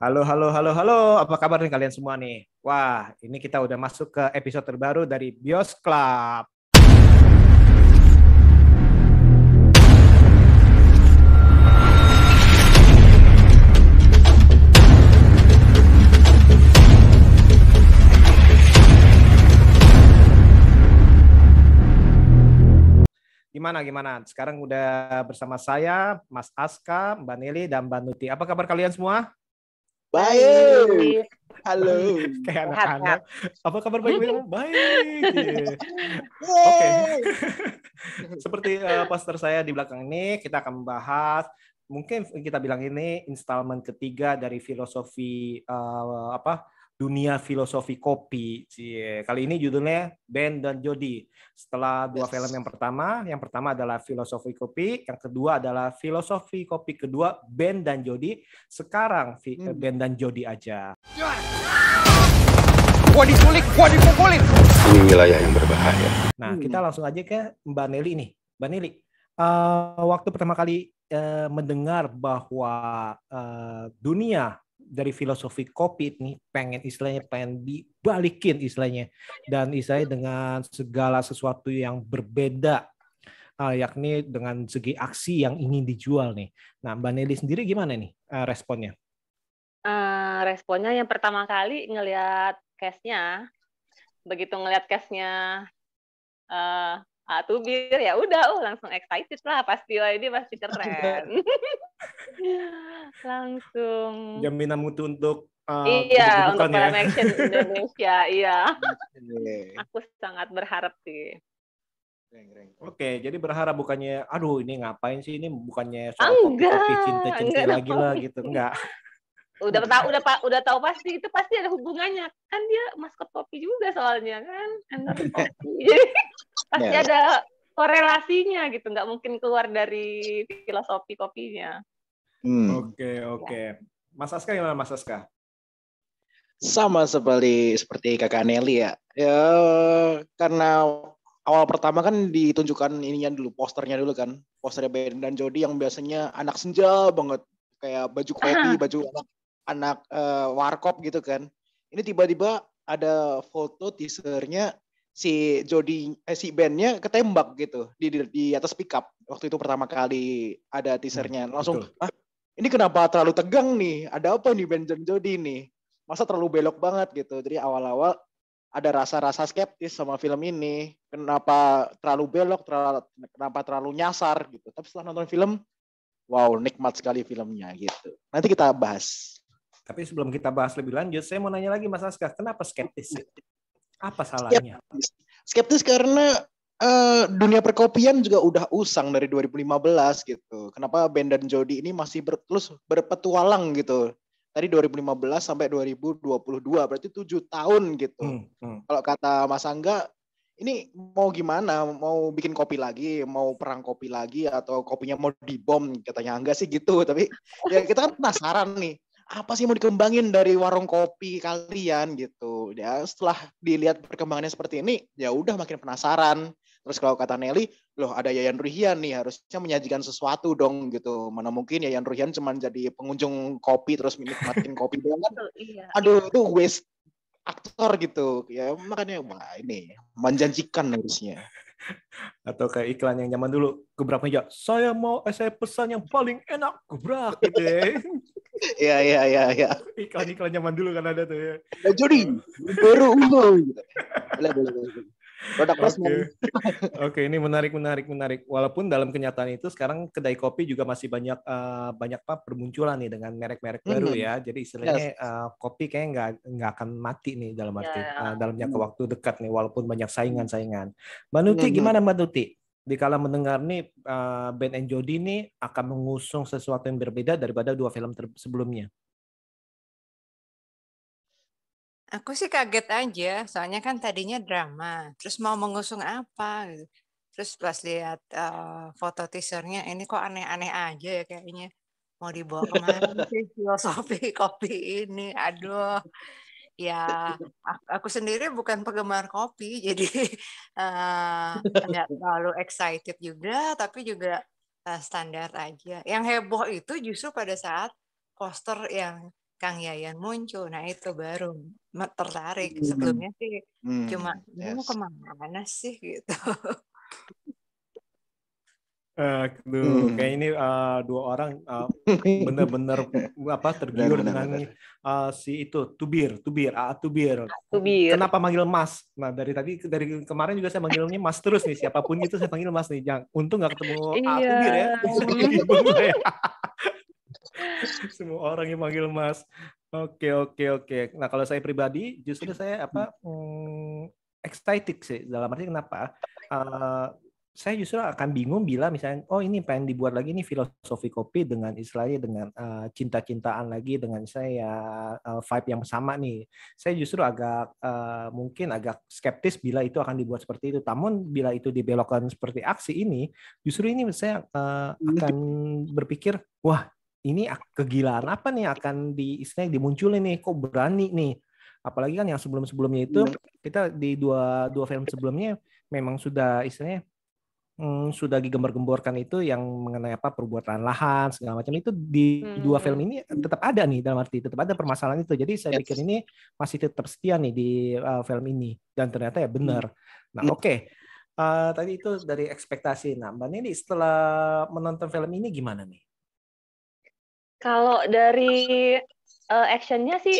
Halo, halo, halo, halo. Apa kabar nih kalian semua nih? Wah, ini kita udah masuk ke episode terbaru dari Bios Club. Gimana, gimana? Sekarang udah bersama saya, Mas Aska, Mbak Nili, dan Mbak Nuti. Apa kabar kalian semua? Baik. Halo. Kayak anak-anak. Apa kabar baik? Baik. Oke. Seperti eh, poster saya di belakang ini, kita akan membahas mungkin kita bilang ini installment ketiga dari filosofi eh, apa dunia filosofi kopi. Cie. Kali ini judulnya Ben dan Jody. Setelah dua Yes. film yang pertama, yang pertama adalah filosofi kopi, yang kedua adalah filosofi kopi kedua Ben dan Jody. Sekarang fi- Hmm. Ben dan Jody aja. Gua diculik, gua dipukulin. Ini wilayah yang berbahaya. Nah, Hmm. kita langsung aja ke Mbak Nelly nih. Mbak Nelly, eh, waktu pertama kali eh, mendengar bahwa eh, dunia dari filosofi kopi ini pengen istilahnya pengen dibalikin istilahnya dan istilahnya dengan segala sesuatu yang berbeda eh, yakni dengan segi aksi yang ingin dijual nih. Nah, Mbak Nelly sendiri gimana nih eh, responnya? Eh, responnya yang pertama kali ngelihat case-nya, begitu ngelihat case-nya eh Atubir ya udah, oh langsung excited lah pasti wah ini pasti keren. langsung. Jaminan mutu untuk eh, Iya, untuk kebudukan ya. film action Indonesia, iya. Aku sangat berharap sih. Oke, jadi berharap bukannya, aduh ini ngapain sih ini bukannya Ah, soal enggak, cinta-cinta lagi lah gitu, enggak. Udah tahu udah pak udah tahu pasti itu pasti ada hubungannya. Kan dia maskot kopi juga soalnya kan. kopi. Jadi pasti Ya. ada korelasinya gitu, nggak mungkin keluar dari filosofi kopinya. Hmm. Oke, oke. Mas Aska gimana Mas Aska? Sama seperti seperti kakak Nelly ya. Ya karena awal pertama kan ditunjukkan ininya dulu posternya dulu kan. Posternya Ben dan Jody yang biasanya anak senja banget kayak baju kopi, baju anak anak eh, warkop gitu kan. Ini tiba-tiba ada foto teasernya si Jody eh si bandnya ketembak gitu di, di di atas pickup. Waktu itu pertama kali ada teasernya. Langsung betul. ah ini kenapa terlalu tegang nih? Ada apa nih Ben dan Jody nih? Masa terlalu belok banget gitu. Jadi awal-awal ada rasa-rasa skeptis sama film ini. Kenapa terlalu belok terlalu, kenapa terlalu nyasar gitu. Tapi setelah nonton film wow nikmat sekali filmnya gitu. Nanti kita bahas. Tapi sebelum kita bahas lebih lanjut, saya mau nanya lagi Mas Aska, kenapa skeptis? Apa salahnya? skeptis karena eh, dunia perkopian juga udah usang dari 2015 gitu. Kenapa Ben dan Jody ini masih ber- terus berpetualang gitu. Tadi 2015 sampai 2022 berarti tujuh tahun gitu. Hmm, hmm. Kalau kata Mas Angga ini mau gimana? Mau bikin kopi lagi, mau perang kopi lagi atau kopinya mau dibom katanya Angga sih gitu. Tapi ya kita kan penasaran nih apa sih mau dikembangin dari warung kopi kalian gitu. Ya setelah dilihat perkembangannya seperti ini ya udah makin penasaran. Terus kalau kata Nelly loh ada Yayan Ruhian nih harusnya menyajikan sesuatu dong gitu. Mana mungkin Yayan Ruhian cuma jadi pengunjung kopi terus menikmatin kopi doang kan iya. aduh itu waste aktor gitu. Ya makanya wah ini menjanjikan harusnya. Atau kayak iklan yang zaman dulu, gebrak meja, saya mau eh, saya pesan yang paling enak, gebrak gitu ya. Iya iya iya iya. Iklan-iklan zaman dulu kan ada tuh ya. Dan Jody baru unggul gitu. Boleh boleh boleh. Produk Oke, placement. Oke, ini menarik, menarik, menarik. Walaupun dalam kenyataan itu sekarang kedai kopi juga masih banyak eh, banyak apa bermunculan nih dengan merek-merek baru Hmm. ya. Jadi istilahnya eh, kopi kayaknya nggak nggak akan mati nih dalam arti Ya. eh, dalam jangka Hmm. waktu dekat nih, walaupun banyak saingan-saingan. Mbak Nuti Hmm. gimana Mbak Nuti? Dikala mendengar nih eh, Ben and Jody nih akan mengusung sesuatu yang berbeda daripada dua film sebelumnya. Aku sih kaget aja, soalnya kan tadinya drama, terus mau mengusung apa gitu. Terus pas lihat eh, foto teasernya, ini kok aneh-aneh aja ya kayaknya. Mau dibawa ke mana sih filosofi kopi ini? Aduh, ya ak- aku sendiri bukan penggemar kopi, jadi nggak terlalu excited juga, tapi juga eh, standar aja. Yang heboh itu justru pada saat poster yang Kang Yayan muncul. Nah itu baru tertarik. Hmm. Sebelumnya sih Hmm, cuma ini mau yes. ke mana sih gitu. Aduh, Hmm. kayak ini eh, dua orang eh, bener-bener apa tergiur Benar, dengan benar. eh, si itu Tubir, Tubir, AA Tubir. Tubir. Kenapa manggil Mas? Nah dari tadi dari kemarin juga saya manggilnya Mas terus nih. Siapa pun itu saya panggil Mas nih. Jangan, untung nggak ketemu AA Iya. Tubir ya. Semua orang yang manggil Mas. Oke oke oke. Nah kalau saya pribadi justru saya apa hmm, excited sih. Dalam arti kenapa? Eh, saya justru akan bingung bila misalnya oh ini pengen dibuat lagi nih filosofi kopi dengan istilahnya dengan eh, cinta-cintaan lagi dengan saya eh, vibe yang sama nih. Saya justru agak eh, mungkin agak skeptis bila itu akan dibuat seperti itu. Namun bila itu dibelokkan seperti aksi ini, justru ini saya eh, akan berpikir wah ini kegilaan apa nih akan di istilahnya dimunculin nih kok berani nih apalagi kan yang sebelum-sebelumnya itu kita di dua dua film sebelumnya memang sudah istilahnya hmm, sudah digembar-gemborkan itu yang mengenai apa perbuatan lahan segala macam itu di Hmm. dua film ini tetap ada nih dalam arti tetap ada permasalahan itu jadi saya Yes. pikir ini masih tetap setia nih di uh, film ini dan ternyata ya benar nah Hmm. oke Uh, tadi itu dari ekspektasi nah mbak Nini setelah menonton film ini gimana nih Kalau dari eh, actionnya sih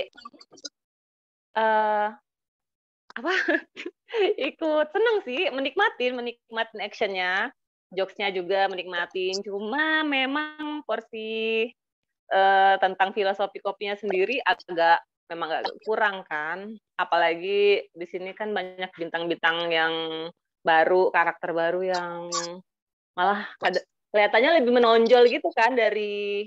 eh apa? Ikut seneng sih menikmatin menikmatin actionnya. Jokesnya juga menikmatin cuma memang porsi eh, tentang filosofi kopinya sendiri agak memang agak kurang kan. Apalagi di sini kan banyak bintang-bintang yang baru karakter baru yang malah kada- kelihatannya lebih menonjol gitu kan dari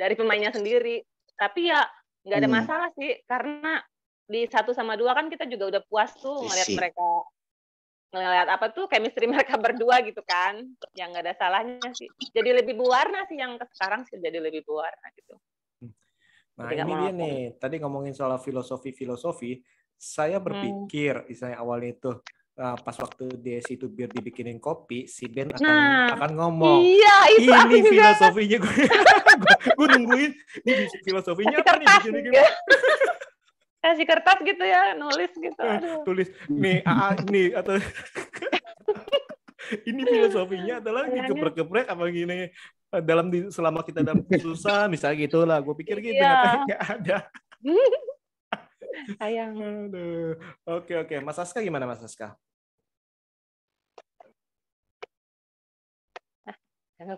dari pemainnya sendiri. Tapi ya nggak ada Hmm. masalah sih karena di satu sama dua kan kita juga udah puas tuh ngelihat Isi. mereka ngelihat apa tuh chemistry mereka berdua gitu kan yang nggak ada salahnya sih. Jadi lebih berwarna sih yang sekarang sih jadi lebih berwarna gitu. Nah, Jadi ini dia nih. Tadi ngomongin soal filosofi-filosofi, saya berpikir, misalnya awalnya itu uh, pas waktu dia si Tubir dibikinin kopi, si Ben akan Nah, akan ngomong, iya itu ini filosofinya. Gue, gue nungguin, ini filosofinya apa nih? bikin. kasih kertas gitu ya nulis gitu aduh tulis nih AA nih atau ini filosofinya adalah geprek-geprek apa gini eh, dalam di, selama kita dalam kesusahan misalnya gitu lah gue pikir gitu Iya. ternyata nggak ada sayang Aduh. Oke oke, Mas Aska gimana Mas Aska? Jangan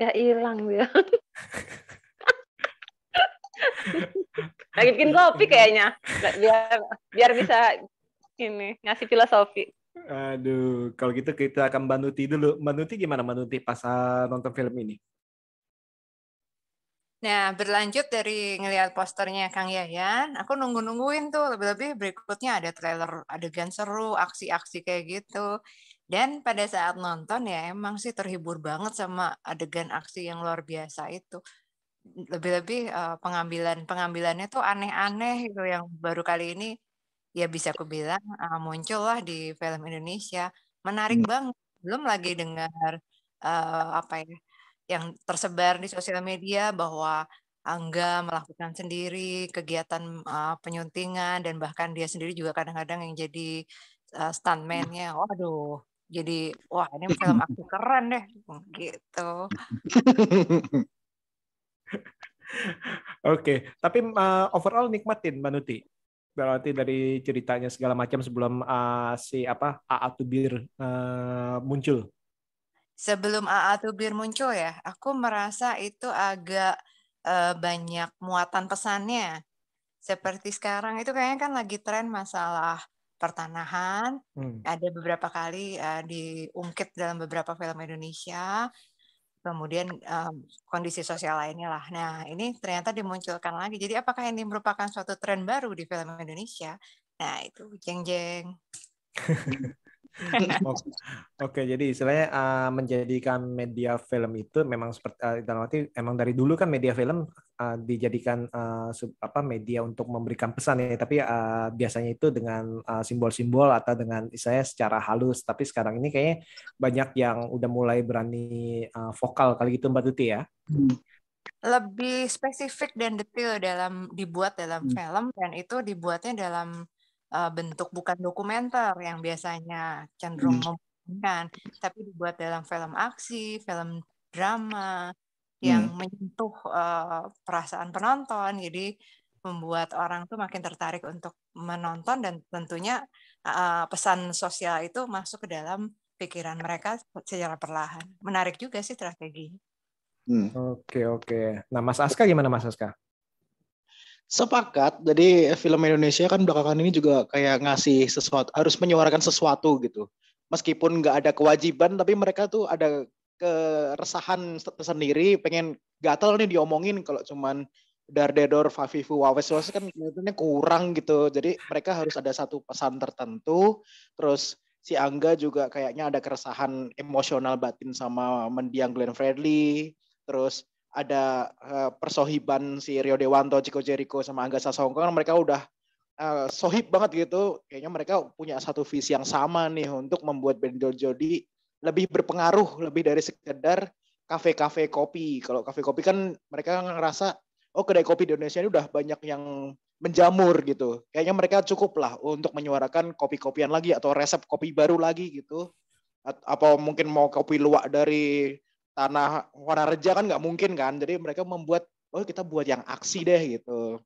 Ya hilang dia. Lagi bikin kopi kayaknya. Biar biar bisa ini ngasih filosofi. Aduh, kalau gitu kita akan Mbak Nuti dulu. Mbak Nuti gimana Mbak Nuti pas ah, nonton film ini? Nah, berlanjut dari ngelihat posternya Kang Yayan, aku nunggu-nungguin tuh lebih-lebih berikutnya ada trailer adegan seru, aksi-aksi kayak gitu. Dan pada saat nonton ya emang sih terhibur banget sama adegan aksi yang luar biasa itu. Lebih-lebih eh, pengambilan pengambilannya tuh aneh-aneh gitu yang baru kali ini ya bisa aku bilang eh, muncul lah di film Indonesia. Menarik banget. Belum lagi dengar eh, apa ya yang tersebar di sosial media bahwa Angga melakukan sendiri kegiatan uh, penyuntingan dan bahkan dia sendiri juga kadang-kadang yang jadi uh, stuntman-nya. Waduh, jadi wah ini film aksi keren deh gitu. Oke, tapi ah, overall nikmatin Mbak Nuti. Berarti dari ceritanya segala macam sebelum ah, si apa AA Tubir ah, muncul. Sebelum AA Tubir muncul ya, aku merasa itu agak eh, banyak muatan pesannya. Seperti sekarang itu kayaknya kan lagi tren masalah pertanahan, Hmm. ada beberapa kali uh, diungkit dalam beberapa film Indonesia, kemudian um, kondisi sosial lainnya lah. Nah, ini ternyata dimunculkan lagi. Jadi apakah ini merupakan suatu tren baru di film Indonesia? Nah, itu jeng-jeng. Oke, Oke, jadi istilahnya ah, menjadikan media film itu memang seperti ah, dalam arti emang dari dulu kan media film uh, dijadikan uh, sub, apa media untuk memberikan pesan ya, tapi uh, biasanya itu dengan uh, simbol-simbol atau dengan saya secara halus. Tapi sekarang ini kayaknya banyak yang udah mulai berani uh, vokal kali gitu Mbak Tuti ya. Lebih spesifik dan detail dalam dibuat dalam Hmm. film dan itu dibuatnya dalam uh, bentuk bukan dokumenter yang biasanya cenderung Hmm. membosankan, tapi dibuat dalam film aksi, film drama yang Hmm. menyentuh uh, perasaan penonton. Jadi membuat orang tuh makin tertarik untuk menonton dan tentunya uh, pesan sosial itu masuk ke dalam pikiran mereka secara perlahan. Menarik juga sih strategi. Hmm. Oke oke. Nah Mas Aska gimana Mas Aska? Sepakat. Jadi film Indonesia kan belakangan ini juga kayak ngasih sesuatu, harus menyuarakan sesuatu gitu. Meskipun nggak ada kewajiban, tapi mereka tuh ada keresahan sendiri, pengen gatel nih diomongin kalau cuman Dardedor, Wawes Wawes kan kelihatannya kurang gitu. Jadi mereka harus ada satu pesan tertentu. Terus si Angga juga kayaknya ada keresahan emosional batin sama mendiang Glenn Fredly. Terus ada uh, persohiban si Rio Dewanto, Chico Jericho sama Angga Sasongko kan mereka udah uh, sohib banget gitu. Kayaknya mereka punya satu visi yang sama nih untuk membuat band Jodi lebih berpengaruh lebih dari sekedar kafe-kafe kopi. Kalau kafe kopi kan mereka ngerasa oh kedai kopi di Indonesia ini udah banyak yang menjamur gitu. Kayaknya mereka cukup lah untuk menyuarakan kopi-kopian lagi atau resep kopi baru lagi gitu. Apa mungkin mau kopi luwak dari tanah warna reja kan nggak mungkin kan. Jadi mereka membuat oh kita buat yang aksi deh gitu.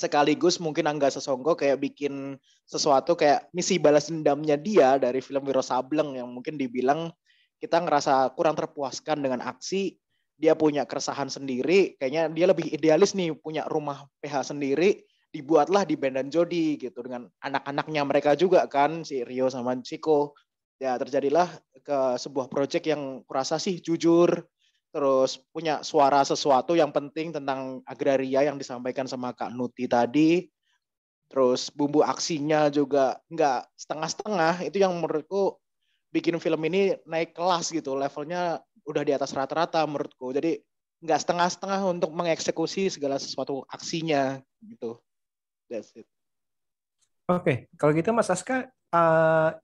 Sekaligus mungkin Angga Sesongko kayak bikin sesuatu kayak misi balas dendamnya dia dari film Wiro Sableng yang mungkin dibilang kita ngerasa kurang terpuaskan dengan aksi. Dia punya keresahan sendiri, kayaknya dia lebih idealis nih punya rumah PH sendiri, dibuatlah di Bendan Jodi gitu dengan anak-anaknya mereka juga kan si Rio sama Chico. Ya terjadilah ke sebuah proyek yang kurasa sih jujur, terus punya suara sesuatu yang penting tentang agraria yang disampaikan sama Kak Nuti tadi. Terus bumbu aksinya juga nggak setengah-setengah, itu yang menurutku bikin film ini naik kelas gitu, levelnya udah di atas rata-rata menurutku. Jadi nggak setengah-setengah untuk mengeksekusi segala sesuatu aksinya gitu. That's it. Oke, okay. kalau gitu Mas Aska, uh,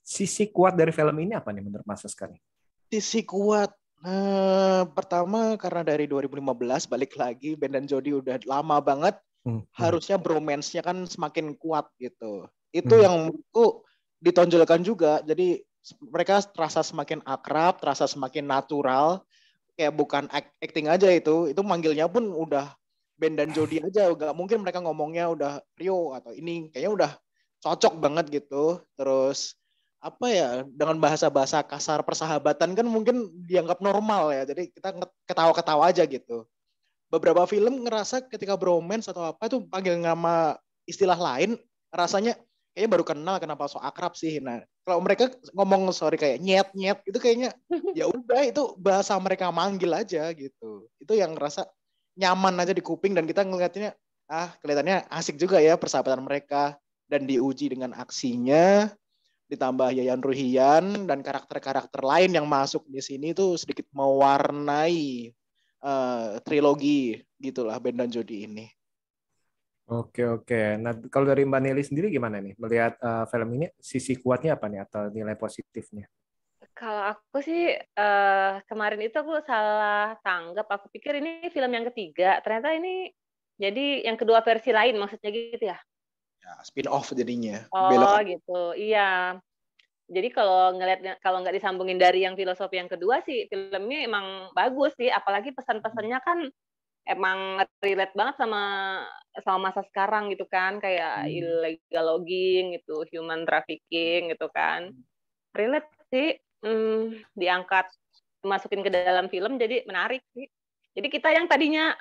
sisi kuat dari film ini apa nih menurut Mas Aska nih? Sisi kuat, uh, pertama karena dari 2015 balik lagi Ben dan Jody udah lama banget, hmm. harusnya bromance-nya kan semakin kuat gitu. Itu hmm. yang menurutku ditonjolkan juga. Jadi mereka terasa semakin akrab, terasa semakin natural, kayak bukan acting aja itu, itu manggilnya pun udah Ben dan Jody aja, gak mungkin mereka ngomongnya udah Rio atau ini, kayaknya udah cocok banget gitu. Terus apa ya dengan bahasa-bahasa kasar persahabatan kan mungkin dianggap normal ya, jadi kita ketawa-ketawa aja gitu. Beberapa film ngerasa ketika bromance atau apa itu panggil nama istilah lain, rasanya kayaknya baru kenal kenapa so akrab sih. Nah, kalau mereka ngomong sorry kayak nyet nyet itu kayaknya ya udah itu bahasa mereka manggil aja gitu. Itu yang ngerasa nyaman aja di kuping dan kita ngeliatnya ah kelihatannya asik juga ya persahabatan mereka dan diuji dengan aksinya ditambah Yayan Ruhian dan karakter-karakter lain yang masuk di sini itu sedikit mewarnai uh, trilogi gitulah Ben dan Jody ini. Oke oke. Nah kalau dari Mbak Nelly sendiri gimana nih melihat uh, film ini sisi kuatnya apa nih atau nilai positifnya? Kalau aku sih uh, kemarin itu aku salah tanggap. Aku pikir ini film yang ketiga. Ternyata ini jadi yang kedua versi lain maksudnya gitu ya? Ya spin off jadinya. Oh Belok. gitu. Iya. Jadi kalau ngeliat kalau nggak disambungin dari yang filosofi yang kedua sih filmnya emang bagus sih. Apalagi pesan-pesannya kan emang relate banget sama sama masa sekarang gitu kan kayak hmm. illegal logging gitu human trafficking gitu kan relate sih hmm, diangkat masukin ke dalam film jadi menarik sih jadi kita yang tadinya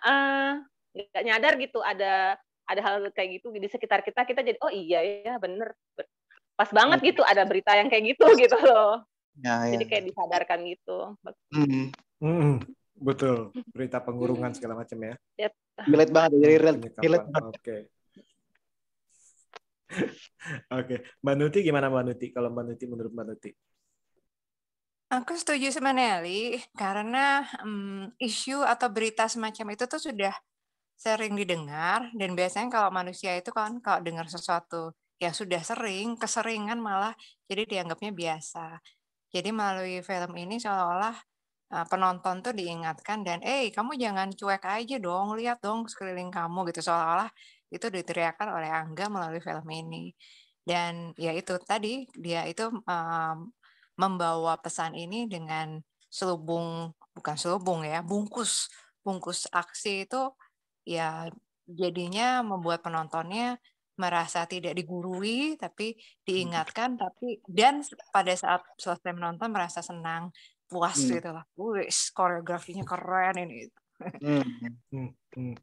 nggak uh, nyadar gitu ada ada hal kayak gitu di sekitar kita kita jadi oh iya ya bener pas banget gitu ada berita yang kayak gitu gitu loh ya, ya. jadi kayak disadarkan gitu hmm. Hmm. Betul, berita pengurungan segala macam ya. Yep. Relate banget, jadi relate, relate banget. Oke. Oke, Mbak Nuti gimana Mbak Nuti? Kalau Mbak Nuti menurut Mbak Nuti? Aku setuju sama Nelly karena um, isu atau berita semacam itu tuh sudah sering didengar dan biasanya kalau manusia itu kan kalau dengar sesuatu yang sudah sering, keseringan malah jadi dianggapnya biasa. Jadi melalui film ini seolah-olah uh, penonton tuh diingatkan dan, eh kamu jangan cuek aja dong, lihat dong sekeliling kamu gitu seolah-olah itu diteriakan oleh Angga melalui film ini. Dan ya itu tadi dia itu um, membawa pesan ini dengan selubung bukan selubung ya bungkus bungkus aksi itu ya jadinya membuat penontonnya merasa tidak digurui tapi diingatkan tapi dan pada saat selesai menonton merasa senang puas hmm. gitu lah wis koreografinya keren ini hmm. Hmm. Hmm.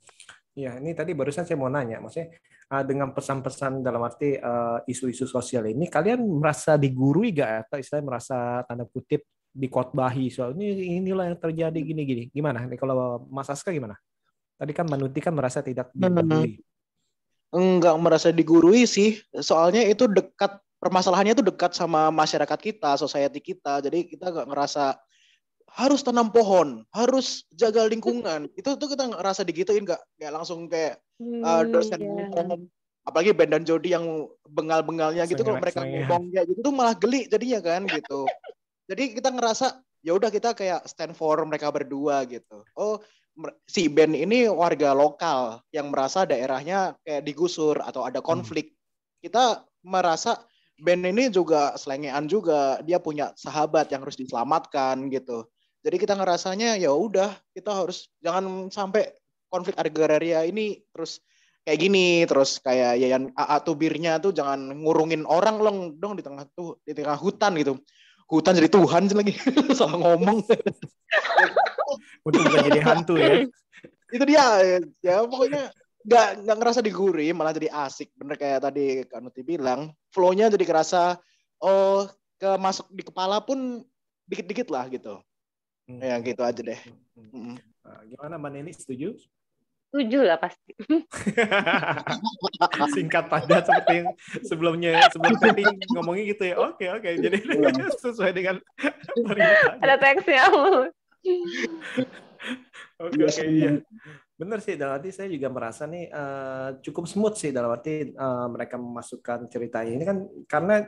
ya ini tadi barusan saya mau nanya maksudnya uh, dengan pesan-pesan dalam arti uh, isu-isu sosial ini kalian merasa digurui gak atau istilahnya merasa tanda kutip dikotbahi soal ini inilah yang terjadi gini-gini gimana nih kalau Mas Aska gimana tadi kan Manuti kan merasa tidak hmm. digurui enggak merasa digurui sih. Soalnya itu dekat permasalahannya itu dekat sama masyarakat kita society kita. Jadi kita nggak ngerasa harus tanam pohon harus jaga lingkungan. Itu tuh kita ngerasa digituin nggak kayak langsung kayak uh, dosen yeah. apalagi Ben dan Jody yang bengal-bengalnya gitu kalau mereka ngomong ya gitu tuh malah geli jadinya kan gitu. Jadi kita ngerasa ya udah kita kayak stand for mereka berdua gitu. Oh si Ben ini warga lokal yang merasa daerahnya kayak digusur atau ada hmm. konflik hmm. kita merasa Ben ini juga selengean juga dia punya sahabat yang harus diselamatkan gitu jadi kita ngerasanya ya udah kita harus jangan sampai konflik agraria ini terus kayak gini terus kayak Yayan AA tubirnya tuh jangan ngurungin orang long dong di tengah tuh di tengah hutan gitu hutan jadi Tuhan lagi salah ngomong untuk bukan jadi hantu ya itu dia ya pokoknya nggak nggak ngerasa digurih malah jadi asik bener kayak tadi Kanuti bilang flownya jadi kerasa oh ke masuk di kepala pun dikit-dikit lah gitu hmm. ya gitu aja deh hmm. Hmm. Nah, gimana Mbak Neni setuju Setuju lah pasti. Singkat padat seperti yang sebelumnya sebelum tadi ngomongnya gitu ya. Oke oke. Jadi iya. sesuai dengan ada teksnya. Oke oke iya. Benar sih dalam arti saya juga merasa nih uh, cukup smooth sih dalam arti uh, mereka memasukkan ceritanya ini kan karena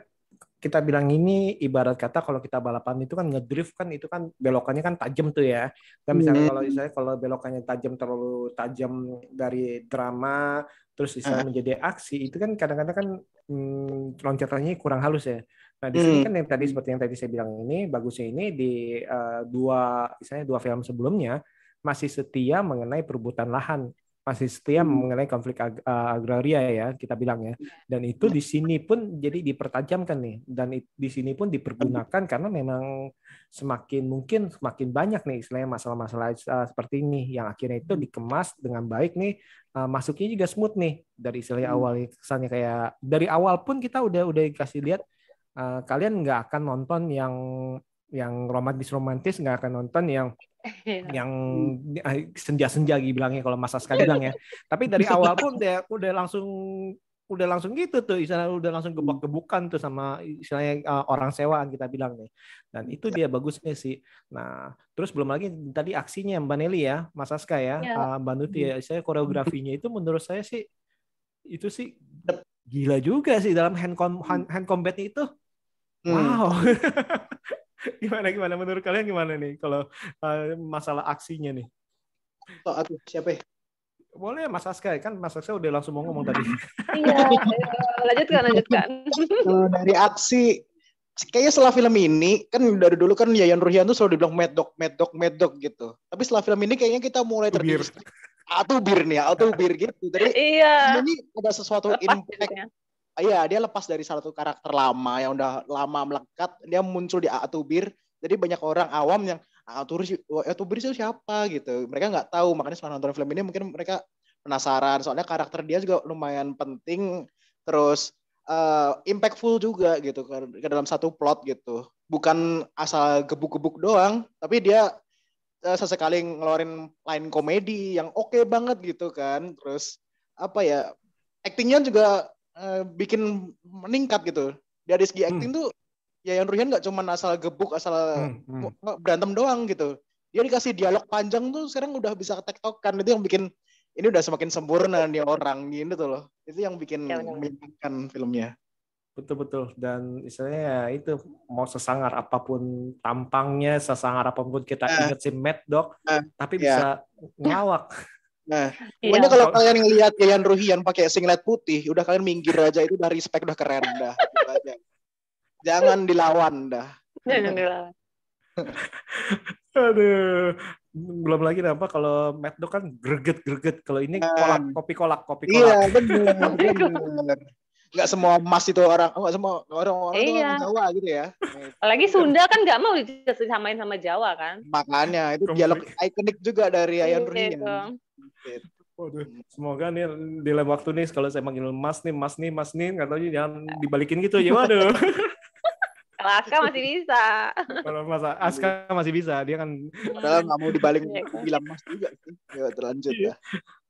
kita bilang ini ibarat kata kalau kita balapan itu kan ngedrift kan itu kan belokannya kan tajam tuh ya. Dan misalnya hmm. kalau misalnya kalau belokannya tajam terlalu tajam dari drama terus misalnya hmm. menjadi aksi itu kan kadang-kadang kan hmm, loncatannya kurang halus ya. Nah di sini hmm. kan yang tadi seperti yang tadi saya bilang ini bagusnya ini di uh, dua misalnya dua film sebelumnya masih setia mengenai perebutan lahan. Masih setia hmm. mengenai konflik ag eh, agraria ya kita bilang ya. Dan itu di sini pun jadi dipertajamkan nih. Dan di sini pun dipergunakan karena memang semakin mungkin semakin banyak nih istilahnya masalah-masalah uh, seperti ini yang akhirnya itu dikemas dengan baik nih uh, masuknya juga smooth nih. Dari istilahnya hmm. awal kesannya kayak dari awal pun kita udah udah dikasih lihat uh, kalian nggak akan nonton yang yang romantis romantis nggak akan nonton yang yang eh, senja-senja bilangnya kalau Mas Aska bilang ya. Tapi dari awal pun dia udah langsung udah langsung gitu tuh istilahnya udah langsung gebuk-gebukan tuh sama istilahnya uh, orang sewaan kita bilang nih. Dan itu dia bagusnya sih. Nah terus belum lagi tadi aksinya Mbak Nelly ya Mas Aska ya, ya. Uh, Mbak Nuti ya. Saya koreografinya itu menurut saya sih itu sih gila juga sih dalam hand com hand, hand combat itu hmm. wow gimana gimana menurut kalian gimana nih kalau uh, masalah aksinya nih? Oh, aku siapa ya? Boleh Mas Aska kan Mas Aska udah langsung mau ngomong tadi. iya, lanjutkan lanjutkan. Dari aksi kayaknya setelah film ini kan dari dulu kan Yayan Ruhian tuh selalu dibilang mad dog, mad dog, mad dog gitu. Tapi setelah film ini kayaknya kita mulai terbiar. Atau bir nih, atau bir gitu. Jadi iya. ini ada sesuatu Lepas impact ya iya dia lepas dari salah satu karakter lama yang udah lama melekat dia muncul di Atubir. Jadi banyak orang awam yang Atubir Atubir itu siapa? gitu. Mereka nggak tahu makanya setelah nonton film ini mungkin mereka penasaran. Soalnya karakter dia juga lumayan penting terus uh, impactful juga gitu ke, ke dalam satu plot gitu. Bukan asal gebuk-gebuk doang tapi dia uh, sesekali ngeluarin line komedi yang oke okay banget gitu kan. Terus apa ya aktingnya juga uh, bikin meningkat gitu dari segi hmm. acting hmm. tuh Yayan Ruhian nggak cuma asal gebuk, asal Hmm, hmm. berantem doang gitu. Dia dikasih dialog panjang tuh sekarang udah bisa tektokan. Itu yang bikin ini udah semakin sempurna nih orang gitu tuh loh. Itu yang bikin Ya, menyenangkan filmnya. Betul betul dan istilahnya ya itu mau sesangar apa pun tampangnya, sesangar apa pun kita Ah. ingat si Mad Dog, Ah, tapi ya. bisa ngelawak. Nah, Iya. pokoknya kalau kalian ngelihat Yayan Ruhian pakai singlet putih, udah kalian minggir aja itu udah respect udah keren dah. Gitu aja. Jangan dilawan dah. Jangan dilawan. Aduh, belum lagi apa kalau Mad Dog kan greget-greget. Kalau ini Ah. kolak, kopi kolak, kopi kolak. Iya, benar, benar. Nggak semua emas itu orang, nggak semua orang-orang itu Iya. orang Jawa gitu ya. Apalagi Sunda kan nggak mau disamain sama Jawa kan. Makanya itu dialog ikonik juga dari Yayan Ruhian. Waduh, semoga nih di lain waktu nih kalau saya manggil Mas nih, Mas nih, Mas nih, nggak tahu jangan dibalikin gitu ya. Waduh. Kalau Aska masih bisa. kalau Mas Aska masih bisa, dia kan Padahal nggak mau dibalik Iya, kan? bilang mas juga sih. Ya, terlanjut Iya. ya.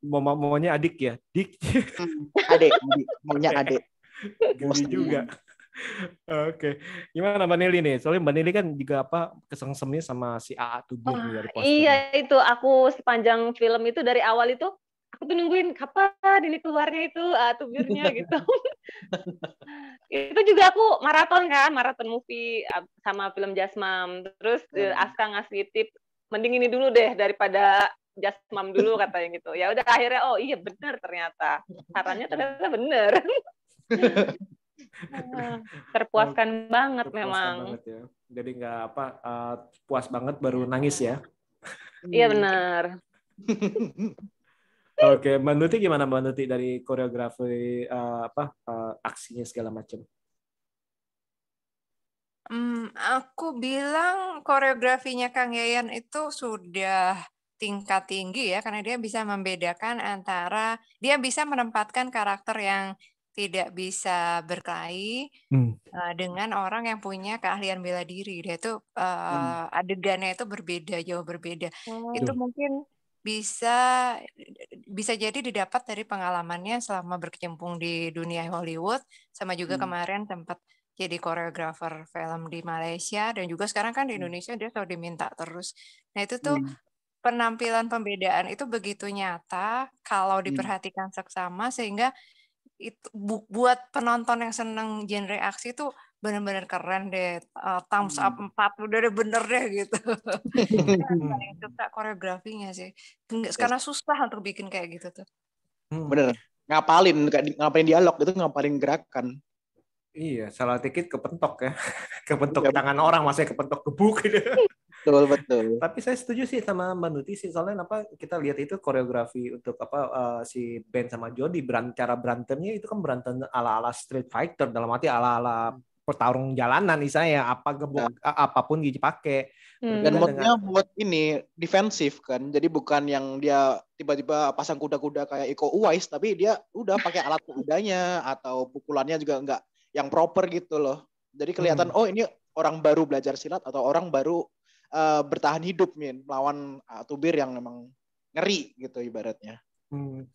mau maunya adik ya, dik Adek, adek. maunya adek. geli juga. Oke, gimana Mbak Nelly nih? Soalnya Mbak Nelly kan juga apa kesengsemnya sama si AA Tubir nih dari posternya. Iya itu aku sepanjang film itu dari awal itu aku tuh nungguin kapan ini keluarnya itu ah, tubirnya gitu. itu juga aku maraton kan, maraton movie sama film Jasmam. Terus eh, Hmm. Aska ngasih tip mending ini dulu deh daripada Jasmam dulu katanya gitu. Ya udah akhirnya oh iya bener ternyata. Sarannya ternyata bener. Terpuaskan banget Terpuaskan memang. banget ya. Jadi nggak apa eh, puas banget baru nangis ya. Iya benar. Oke, Mbak Nuti gimana Mbak Nuti dari koreografi eh, apa eh, aksinya segala macam? Hmm, aku bilang koreografinya Kang Yayan itu sudah tingkat tinggi ya, karena dia bisa membedakan antara dia bisa menempatkan karakter yang tidak bisa berkelahi Hmm. eh, dengan orang yang punya keahlian bela diri. Dia itu eh, adegannya itu berbeda, jauh berbeda. Itu mungkin bisa bisa jadi didapat dari pengalamannya selama berkecimpung di dunia Hollywood, sama juga Hmm. kemarin tempat jadi koreografer film di Malaysia dan juga sekarang kan di Hmm. Indonesia dia selalu diminta terus. Nah itu tuh Hmm. penampilan pembedaan itu begitu nyata kalau Hmm. diperhatikan seksama sehingga itu bu- buat penonton yang seneng genre aksi tuh benar-benar keren deh. Uh, thumbs up Hmm. 4 udah deh bener deh gitu. Suka koreografinya sih. Karena susah untuk bikin kayak gitu tuh. Hmm. Bener. Ngapalin, ngapalin dialog itu ngapalin gerakan. Iya, salah dikit kepentok ya. Kepentok Iya, tangan orang, masih kepentok gebuk gitu. Betul, betul. Tapi saya setuju sih sama Mbak Nuti sih soalnya apa kita lihat itu koreografi untuk apa eh, si Ben sama Jody beran cara berantemnya itu kan berantem ala-ala Street Fighter dalam arti ala-ala pertarung jalanan misalnya apa gebuk a- apa pun dipakai. Hmm. Dan modnya buat ini defensif kan. Jadi bukan yang dia tiba-tiba pasang kuda-kuda kayak Iko Uwais, tapi dia udah pakai alat seadanya atau pukulannya juga enggak yang proper gitu loh. Jadi kelihatan oh ini orang baru belajar silat atau orang baru eh, bertahan hidup min melawan uh, tubir yang memang ngeri gitu ibaratnya. Hmm.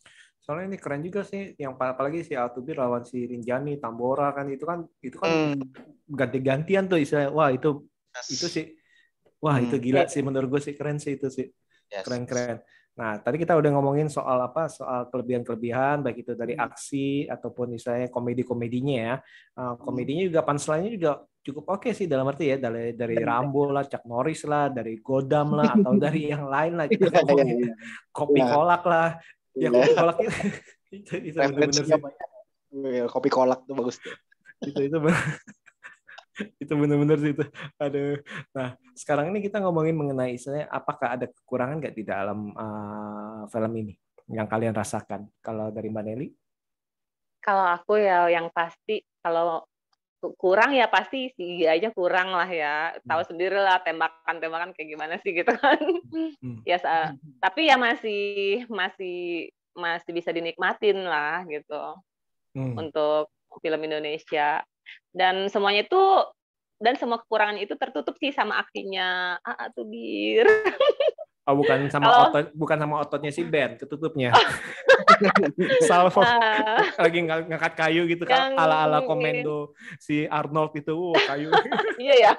Soalnya ini keren juga sih yang pa- apalagi si Altubir lawan si Rinjani Tambora kan itu kan itu kan Hmm. ganti-gantian tuh istilah wah itu itu sih wah Hmm. itu gila sih menurut gue sih keren sih itu sih Yes. keren-keren. Nah, tadi kita udah ngomongin soal apa? Soal kelebihan-kelebihan baik itu dari Hmm. aksi ataupun misalnya komedi-komedinya ya. Uh, komedinya juga punchline-nya juga cukup oke sih dalam arti ya dari dari Rambo lah, Chuck Norris lah, dari Godam lah atau dari yang lain lah kita Iya, iya, ngomongin iya. kopi Iya. kolak lah. Ya kopi kolak itu itu, itu Referensinya sih. Kopi kolak tuh bagus tuh. itu itu bener- itu bener-bener sih itu aduh nah sekarang ini kita ngomongin mengenai istilahnya apakah ada kekurangan nggak di dalam uh, film ini yang kalian rasakan kalau dari mbak Nelly Kalau aku ya yang pasti kalau ku- kurang ya pasti si aja kurang lah ya. Tahu Hmm. sendiri lah tembakan-tembakan kayak gimana sih gitu kan. Hmm. ya sa- tapi ya masih masih masih bisa dinikmatin lah gitu Hmm. untuk film Indonesia. Dan semuanya itu dan semua kekurangan itu tertutup sih sama aksinya Ah, tuh bir. oh bukan sama Kalau- otot bukan sama ototnya si Ben ketutupnya salvo Ah, lagi ng- ngangkat kayu gitu kan ala-ala ini. komendo si Arnold itu wah kayu iya ya.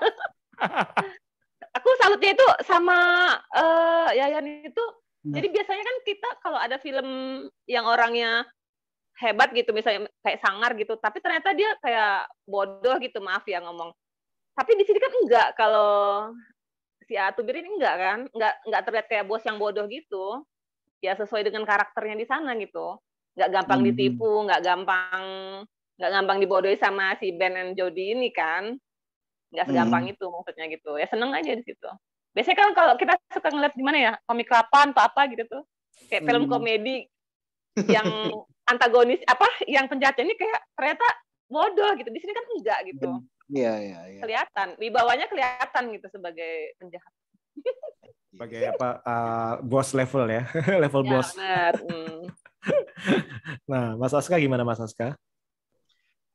Aku salutnya itu sama eh, Yayan itu. Hmm. Jadi biasanya kan kita kalau ada film yang orangnya hebat gitu, misalnya kayak sangar gitu, tapi ternyata dia kayak bodoh gitu, maaf ya ngomong. Tapi di sini kan enggak kalau si Atubir ini enggak kan, enggak enggak terlihat kayak bos yang bodoh gitu. Ya sesuai dengan karakternya di sana gitu. Enggak gampang Hmm. ditipu, enggak gampang enggak gampang dibodohi sama si Ben and Jody ini kan. Enggak segampang itu maksudnya gitu. Ya seneng aja di situ. Biasanya kan kalau kita suka ngeliat di mana ya, komik lapan atau apa gitu tuh. Kayak film Hmm. komedi yang antagonis apa yang penjahatnya ini kayak ternyata bodoh gitu. Di sini kan enggak gitu. Iya, iya, iya. Kelihatan, wibawanya kelihatan gitu sebagai penjahat. sebagai apa uh, bos level ya level Ya, bos benar. Hmm. nah Mas Aska gimana Mas Aska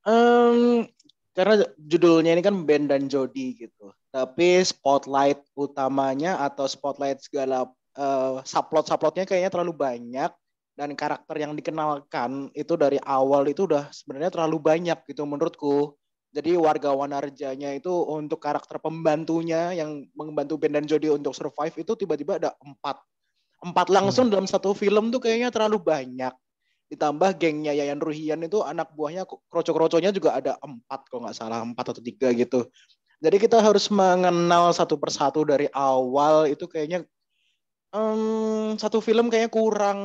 Em, karena judulnya ini kan Ben dan Jody gitu. Tapi spotlight utamanya atau spotlight segala eh, subplot-subplotnya kayaknya terlalu banyak dan karakter yang dikenalkan itu dari awal itu udah sebenarnya terlalu banyak gitu menurutku. Jadi warga Wanarjanya itu untuk karakter pembantunya yang membantu Ben dan Jody untuk survive itu tiba-tiba ada empat. Empat langsung dalam satu film tuh kayaknya terlalu banyak ditambah gengnya Yayan Ruhian itu anak buahnya kroco-kroconya juga ada empat kalau nggak salah empat atau tiga gitu jadi kita harus mengenal satu persatu dari awal itu kayaknya em, satu film kayaknya kurang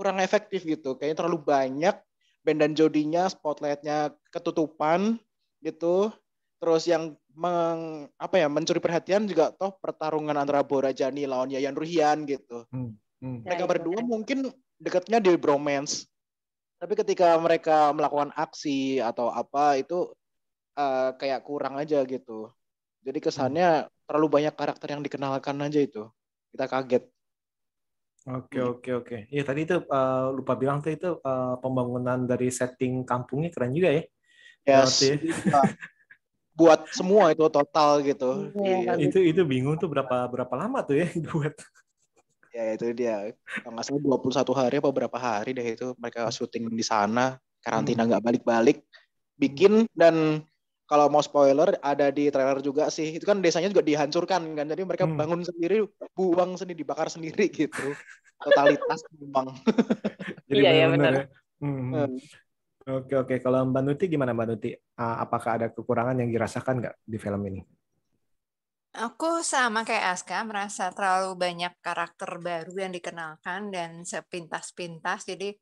kurang efektif gitu. Kayaknya terlalu banyak Ben dan Jodinya spotlightnya ketutupan gitu. Terus yang meng, apa ya mencuri perhatian juga toh pertarungan antara Bora Jani lawan Yayan Ruhian gitu. Hmm. mereka Ya, itu berdua kan. mungkin dekatnya di bromance. Tapi ketika mereka melakukan aksi atau apa itu eh, kayak kurang aja gitu. Jadi kesannya terlalu banyak karakter yang dikenalkan aja itu. Kita kaget Oke Hmm. oke oke. Iya tadi itu uh, lupa bilang tuh itu uh, pembangunan dari setting kampungnya keren juga ya. yes Berarti Kita buat semua itu total gitu Iya, Iya. itu itu bingung tuh berapa berapa lama tuh ya buat. ya itu dia kalau nggak salah 21 hari apa berapa hari deh itu mereka syuting di sana karantina nggak balik-balik bikin dan kalau mau spoiler ada di trailer juga sih itu kan desanya juga dihancurkan kan jadi mereka Hmm. bangun sendiri buang sendiri dibakar sendiri gitu totalitas memang Jadi Iya, benar-benar benar. ya. Hmm. Hmm. Oke oke. Kalau Mbak Nuti gimana Mbak Nuti? Uh, apakah ada kekurangan yang dirasakan nggak di film ini? Aku sama kayak Aska merasa terlalu banyak karakter baru yang dikenalkan dan sepintas-pintas. Jadi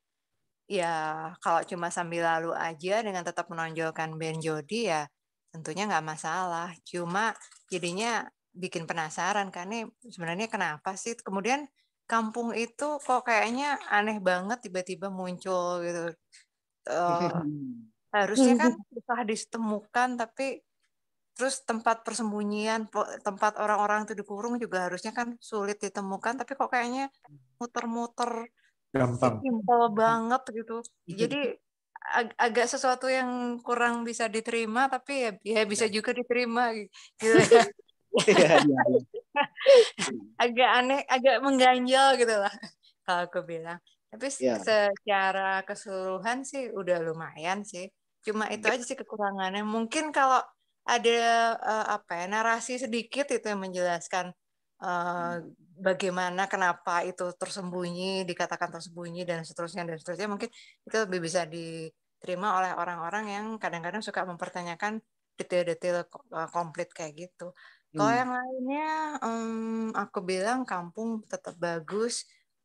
ya kalau cuma sambil lalu aja dengan tetap menonjolkan Ben Jody ya tentunya nggak masalah. Cuma jadinya bikin penasaran kan nih sebenarnya kenapa sih kemudian kampung itu kok kayaknya aneh banget tiba-tiba muncul gitu. Eh, harusnya kan susah ditemukan tapi terus tempat persembunyian tempat orang-orang itu dikurung juga harusnya kan sulit ditemukan tapi kok kayaknya muter-muter Gampang. simpel banget gitu jadi ag- agak sesuatu yang kurang bisa diterima tapi ya, ya bisa juga diterima gitu ya. Iya, iya, iya. agak aneh agak mengganjal gitu lah kalau aku bilang tapi Iya. secara keseluruhan sih udah lumayan sih cuma itu aja sih kekurangannya mungkin kalau ada eh, apa ya narasi sedikit itu yang menjelaskan eh, bagaimana kenapa itu tersembunyi dikatakan tersembunyi dan seterusnya dan seterusnya mungkin itu lebih bisa diterima oleh orang-orang yang kadang-kadang suka mempertanyakan detail-detail eh, komplit kayak gitu kalau Hmm. yang lainnya, em, aku bilang kampung tetap bagus,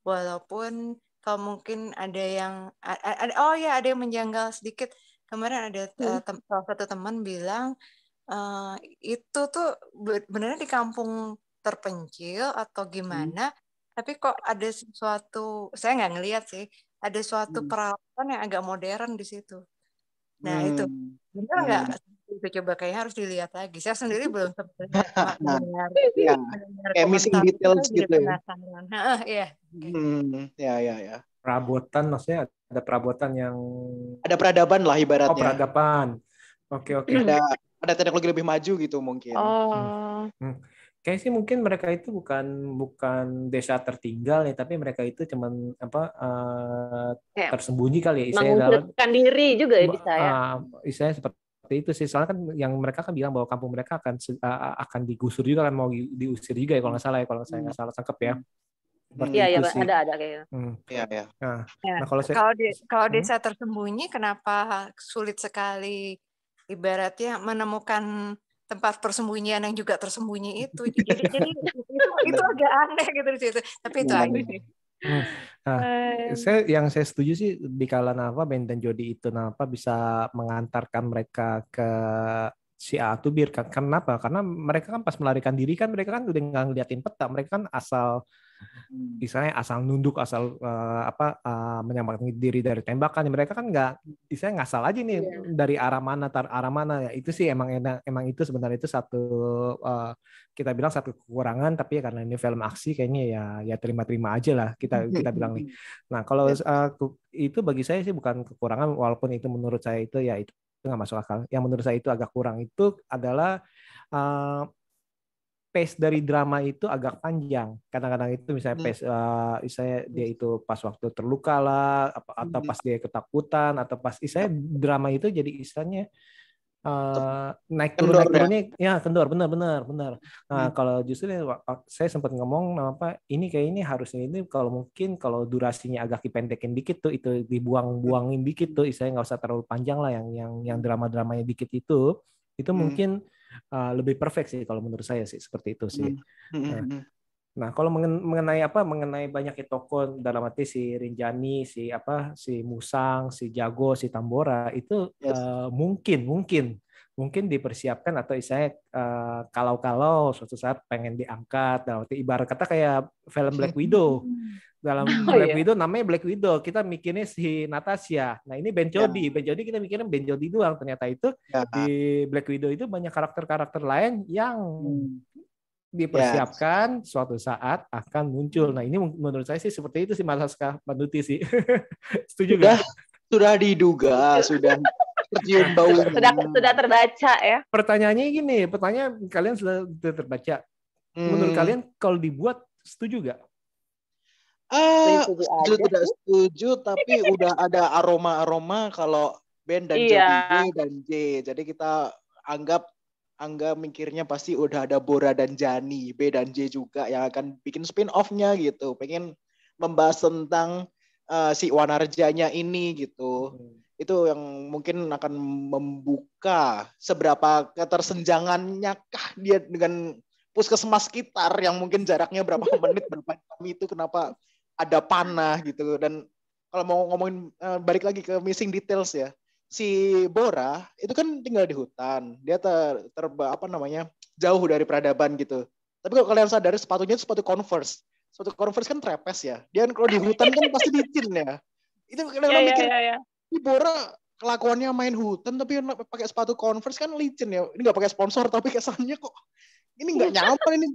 walaupun kalau mungkin ada yang, ada, oh ya ada yang menjanggal sedikit. Kemarin ada eh, tem- salah satu teman bilang eh, itu tuh be- beneran di kampung terpencil atau gimana, tapi kok ada sesuatu, saya nggak ngelihat sih, ada suatu Hmm. peralatan yang agak modern di situ. Nah itu Hmm. benar Hmm. nggak? Itu coba kayaknya harus dilihat lagi. Saya sendiri belum sempat mendengar mendengar Kayak missing details gitu ya. iya. Hmm, ya ya ya. Perabotan maksudnya ada perabotan yang Ada peradaban lah oh ibaratnya. peradaban. Oke oke. Ada ada teknologi lebih maju gitu mungkin. Oh, kayak sih mungkin mereka itu bukan bukan desa tertinggal ya, tapi mereka itu cuman apa uh, tersembunyi kali ya istilahnya mengungkapkan diri juga ya bisa ya. Uh, istilahnya seperti itu sih. Soalnya kan yang mereka kan bilang bahwa kampung mereka akan uh, akan digusur juga kan mau diusir juga ya kalau nggak salah ya kalau saya nggak salah tangkap ya. Iya, iya, ada ada kayaknya. Hmm. Iya, iya. Nah, ya. nah kalau saya, kalau, di, kalau hmm? desa tersembunyi kenapa sulit sekali ibaratnya menemukan tempat persembunyian yang juga tersembunyi itu. Jadi, jadi itu, itu agak aneh gitu di situ. Tapi itu. Hmm. Nah, saya yang saya setuju sih di kala Nava Ben dan Jody itu Nava bisa mengantarkan mereka ke si A tuh bir kenapa? Karena mereka kan pas melarikan diri kan mereka kan udah nggak ngeliatin peta, mereka kan asal. Misalnya asal nunduk asal uh, apa uh, menyelamatkan diri dari tembakan mereka kan nggak misalnya nggak salah aja nih yeah. dari arah mana tar arah mana. Ya itu sih emang enak emang itu sebenarnya itu satu uh, kita bilang satu kekurangan tapi ya karena ini film aksi kayaknya ya ya terima-terima aja lah kita kita bilang nih. Nah kalau uh, itu bagi saya sih bukan kekurangan walaupun itu menurut saya itu ya itu nggak masuk akal. Yang menurut saya itu agak kurang itu adalah uh, pace dari drama itu agak panjang. Kadang-kadang itu misalnya hmm. pace, uh, misalnya dia itu pas waktu terluka lah, atau hmm. pas dia ketakutan, atau pas misalnya drama itu jadi istilahnya uh, naik turun naik ya? turunnya ya? ya kendor benar benar benar. Nah hmm. kalau justru saya sempat ngomong apa ini kayak ini harusnya ini kalau mungkin kalau durasinya agak dipendekin dikit tuh itu dibuang-buangin dikit tuh, istilahnya nggak usah terlalu panjang lah yang yang yang drama-dramanya dikit itu itu hmm. mungkin uh, lebih perfect sih kalau menurut saya sih seperti itu sih. Hmm. hmm nah, hmm. nah kalau mengenai apa mengenai banyaknya tokoh dalam arti si Rinjani, si apa si Musang, si Jago, si Tambora itu yes. uh, mungkin mungkin mungkin dipersiapkan atau saya uh, kalau-kalau suatu saat pengen diangkat dalam arti ibarat kata kayak film Black Widow dalam oh, Black iya. Widow namanya Black Widow kita mikirnya si Natasha nah ini Ben Jody ya. Ben Jody kita mikirnya Ben Jody doang ternyata itu ya. di Black Widow itu banyak karakter-karakter lain yang hmm. dipersiapkan ya. suatu saat akan muncul nah ini menurut saya sih seperti itu sih Mas Haska Banduti sih setuju sudah, gak? sudah diduga sudah tercium bau sudah sudah terbaca ya pertanyaannya gini pertanyaan kalian sudah terbaca hmm. menurut kalian kalau dibuat setuju gak Ah, setuju tidak setuju, tapi udah ada aroma-aroma kalau Ben dan iya. B dan J. Jadi kita anggap anggap mikirnya pasti udah ada Bora dan Jani, B dan J juga yang akan bikin spin off-nya gitu. Pengen membahas tentang uh, si Wanarjanya ini gitu. Hmm. Itu yang mungkin akan membuka seberapa ketersenjangannya kah dia dengan puskesmas sekitar yang mungkin jaraknya berapa menit berapa jam itu kenapa ada panah gitu dan kalau mau ngomongin uh, balik lagi ke missing details ya. Si Bora itu kan tinggal di hutan. Dia ter, ter apa namanya jauh dari peradaban gitu. Tapi kalau kalian sadar sepatunya itu sepatu converse. Sepatu converse kan trepes ya. Dia kan kalau di hutan kan pasti licin ya. Itu kadang-kadang yeah, mikir yeah, yeah, yeah. Bora kelakuannya main hutan tapi pakai sepatu converse kan licin ya. Ini nggak pakai sponsor tapi kesannya kok ini nggak nyaman ini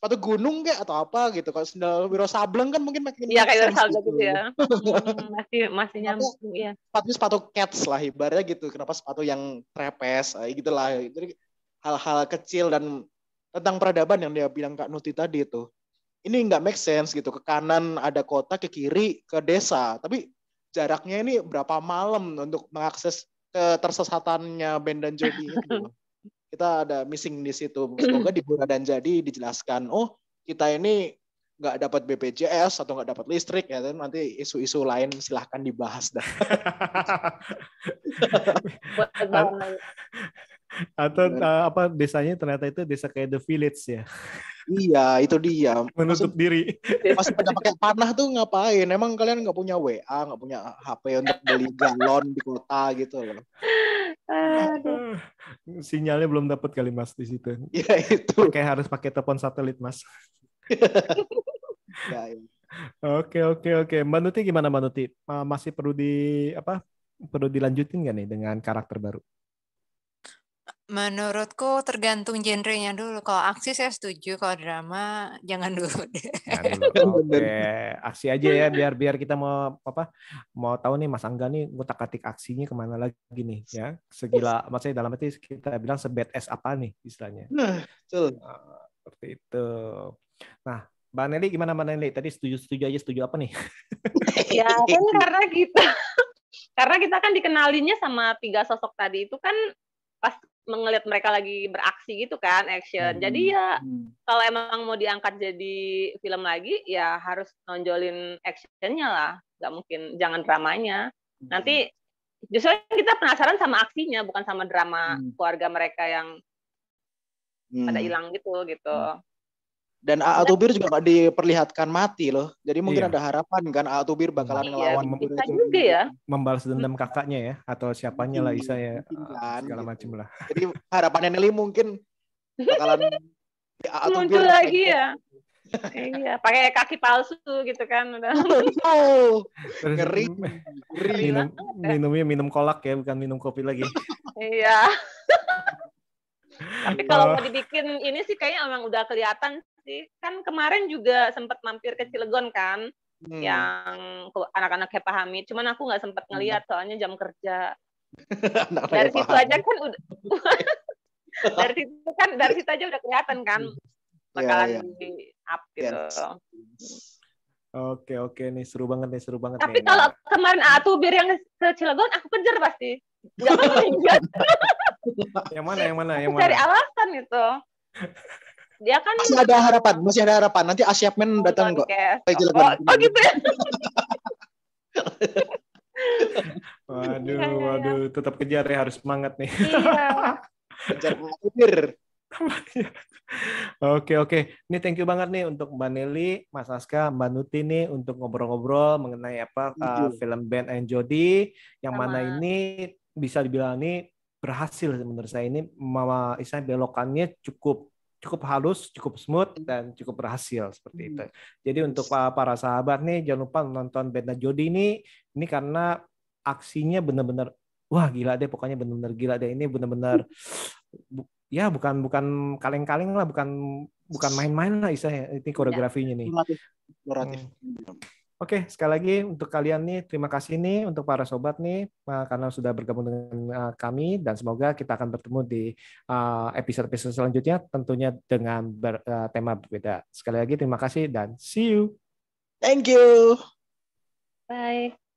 sepatu gunung kayak atau apa gitu. Kalau sendal Wiro Sableng kan mungkin makin Iya kayak Wiro Sableng gitu ya. hmm, masih masih nyambung ya. Sepatu sepatu cats lah ibaratnya gitu. Kenapa sepatu yang trepes gitu lah. Jadi hal-hal kecil dan tentang peradaban yang dia bilang Kak Nuti tadi itu. Ini nggak make sense gitu. Ke kanan ada kota, ke kiri ke desa. Tapi jaraknya ini berapa malam untuk mengakses ketersesatannya Ben dan Jody itu kita ada missing di situ. Semoga di Bura dan Jadi dijelaskan, oh kita ini nggak dapat BPJS atau nggak dapat listrik ya kan nanti isu-isu lain silahkan dibahas dah. atau uh, apa desanya ternyata itu desa kayak The Village ya. Iya, itu dia. Menutup Maksud, diri. Masih pada pakai panah tuh ngapain? Emang kalian nggak punya WA, nggak punya HP untuk beli galon di kota gitu loh. Aduh. Sinyalnya belum dapat kali Mas di situ. Iya itu. Kayak harus pakai telepon satelit Mas. ya, ya. Oke oke oke. Mbak Nuti gimana Mbak Nuti? Masih perlu di apa? Perlu dilanjutin nggak nih dengan karakter baru? Menurutku tergantung genrenya dulu. Kalau aksi saya setuju, kalau drama jangan dulu deh. Oke, aksi aja ya biar biar kita mau apa mau tahu nih Mas Angga nih ngutak-atik aksinya ke mana lagi nih ya. Segila maksudnya dalam arti kita bilang sebet es apa nih istilahnya. Nah, betul. seperti itu. Nah, Mbak Nelly gimana Mbak Nelly? Tadi setuju-setuju aja setuju apa nih? ya kan karena kita karena kita kan dikenalinnya sama tiga sosok tadi itu kan pas mengelihat mereka lagi beraksi gitu kan action. Hmm. Jadi ya kalau emang mau diangkat jadi film lagi ya harus nonjolin actionnya lah. Gak mungkin jangan dramanya. Nanti justru kita penasaran sama aksinya bukan sama drama Hmm. keluarga mereka yang Hmm. pada hilang gitu gitu. Dan A.A. Tubir juga nggak diperlihatkan mati loh. Jadi mungkin Iya. ada harapan kan A.A. Tubir bakalan Iya, ngelawan bisa itu. juga ya. Membalas dendam kakaknya ya atau siapanya lah Mungkin, Isa ya mungkin eh, kan, segala gitu. macam lah. Jadi harapannya Nelly mungkin bakalan A.A. Tubir Muncul lagi ya. iya, pakai kaki palsu gitu kan udah. Oh, Terus ngeri. ngeri. minum ya. minumnya minum kolak ya bukan minum kopi lagi. Iya. Tapi kalau Oh. mau dibikin ini sih kayaknya emang udah kelihatan sih. Kan kemarin juga sempat mampir ke Cilegon kan, Hmm. yang ke- anak-anaknya pahami. Cuman aku nggak sempat ngeliat soalnya jam kerja. Anak-anak Dari situ aja kan udah dari situ kan dari situ aja udah kelihatan kan bakalan iya. di up gitu. Yes. Oke oke nih seru banget nih seru banget Tapi nih. kalau kemarin Atu Bir yang ke Cilegon aku kejar pasti. Jangan minggat. yang mana yang mana yang Aku cari mana? alasan itu. Dia kan Masih ada harapan, masih ada harapan. Nanti Asyapmen datang kok. Kayak. Oh, oh gitu ya. Waduh Iya, iya, iya. waduh tetap kejar ya harus semangat nih. Iya. Kejar. Oke oke, ini thank you banget nih untuk Mbak Nelly, Mas Aska, Mbak Nuti nih untuk ngobrol-ngobrol mengenai apa uh, film Ben and Jody yang Sama. mana ini bisa dibilang ini berhasil menurut saya ini mama istilahnya belokannya cukup cukup halus, cukup smooth dan cukup berhasil seperti itu. Jadi untuk pa- para sahabat nih jangan lupa nonton Ben and Jody ini. Ini karena aksinya benar-benar wah gila deh pokoknya benar-benar gila deh. Ini benar-benar bu- ya bukan bukan kaleng-kaleng lah bukan bukan main-main lah istilahnya ini koreografinya nih. Eksploratif. Oke, sekali lagi untuk kalian nih terima kasih nih untuk para sobat nih uh, karena sudah bergabung dengan uh, kami dan semoga kita akan bertemu di uh, episode-episode selanjutnya tentunya dengan ber- uh, tema berbeda. Sekali lagi terima kasih dan see you. Thank you. Bye.